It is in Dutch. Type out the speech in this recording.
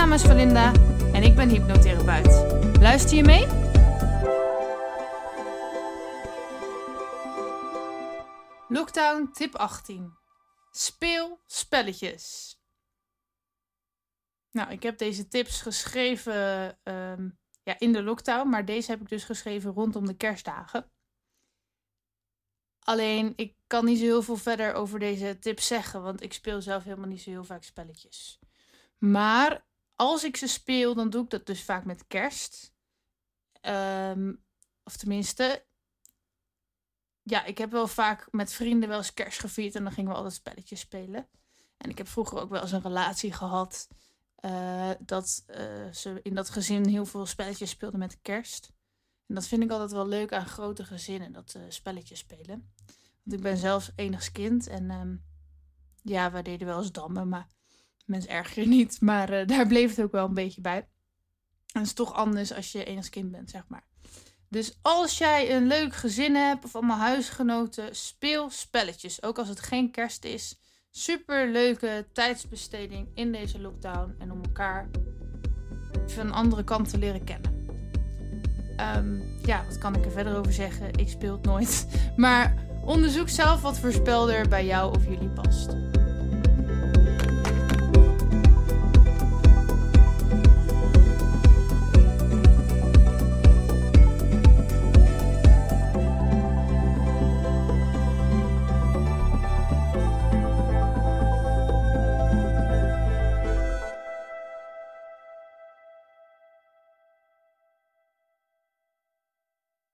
naam is Valinda en ik ben hypnotherapeut. Luister je mee? Lockdown tip 18. Speel spelletjes. Nou, ik heb deze tips geschreven ehm, ja, in de lockdown, maar deze heb ik dus geschreven rondom de kerstdagen. Alleen, ik kan niet zo heel veel verder over deze tips zeggen, want ik speel zelf helemaal niet zo heel vaak spelletjes. Maar als ik ze speel, dan doe ik dat dus vaak met kerst. Ehm, of tenminste, ja, ik heb wel vaak met vrienden wel eens kerst gevierd en dan gingen we altijd spelletjes spelen. En ik heb vroeger ook wel eens een relatie gehad uh, dat uh, ze in dat gezin heel veel spelletjes speelden met kerst. En dat vind ik altijd wel leuk aan grote gezinnen, dat uh, spelletjes spelen. Want ik ben zelf enigskind en um, ja, wij deden wel eens dammen, maar mensen erger niet. Maar daar bleef het ook wel een beetje bij. En het is toch anders als je enigskind bent, zeg maar. Dus als jij een leuk gezin hebt of allemaal huisgenoten, speel spelletjes. Ook als het geen kerst is. Super leuke tijdsbesteding in deze lockdown. En om elkaar van een andere kant te leren kennen. Um, ja, wat kan ik er verder over zeggen? Ik speel het nooit. Maar onderzoek zelf wat voor spel er bij jou of jullie past.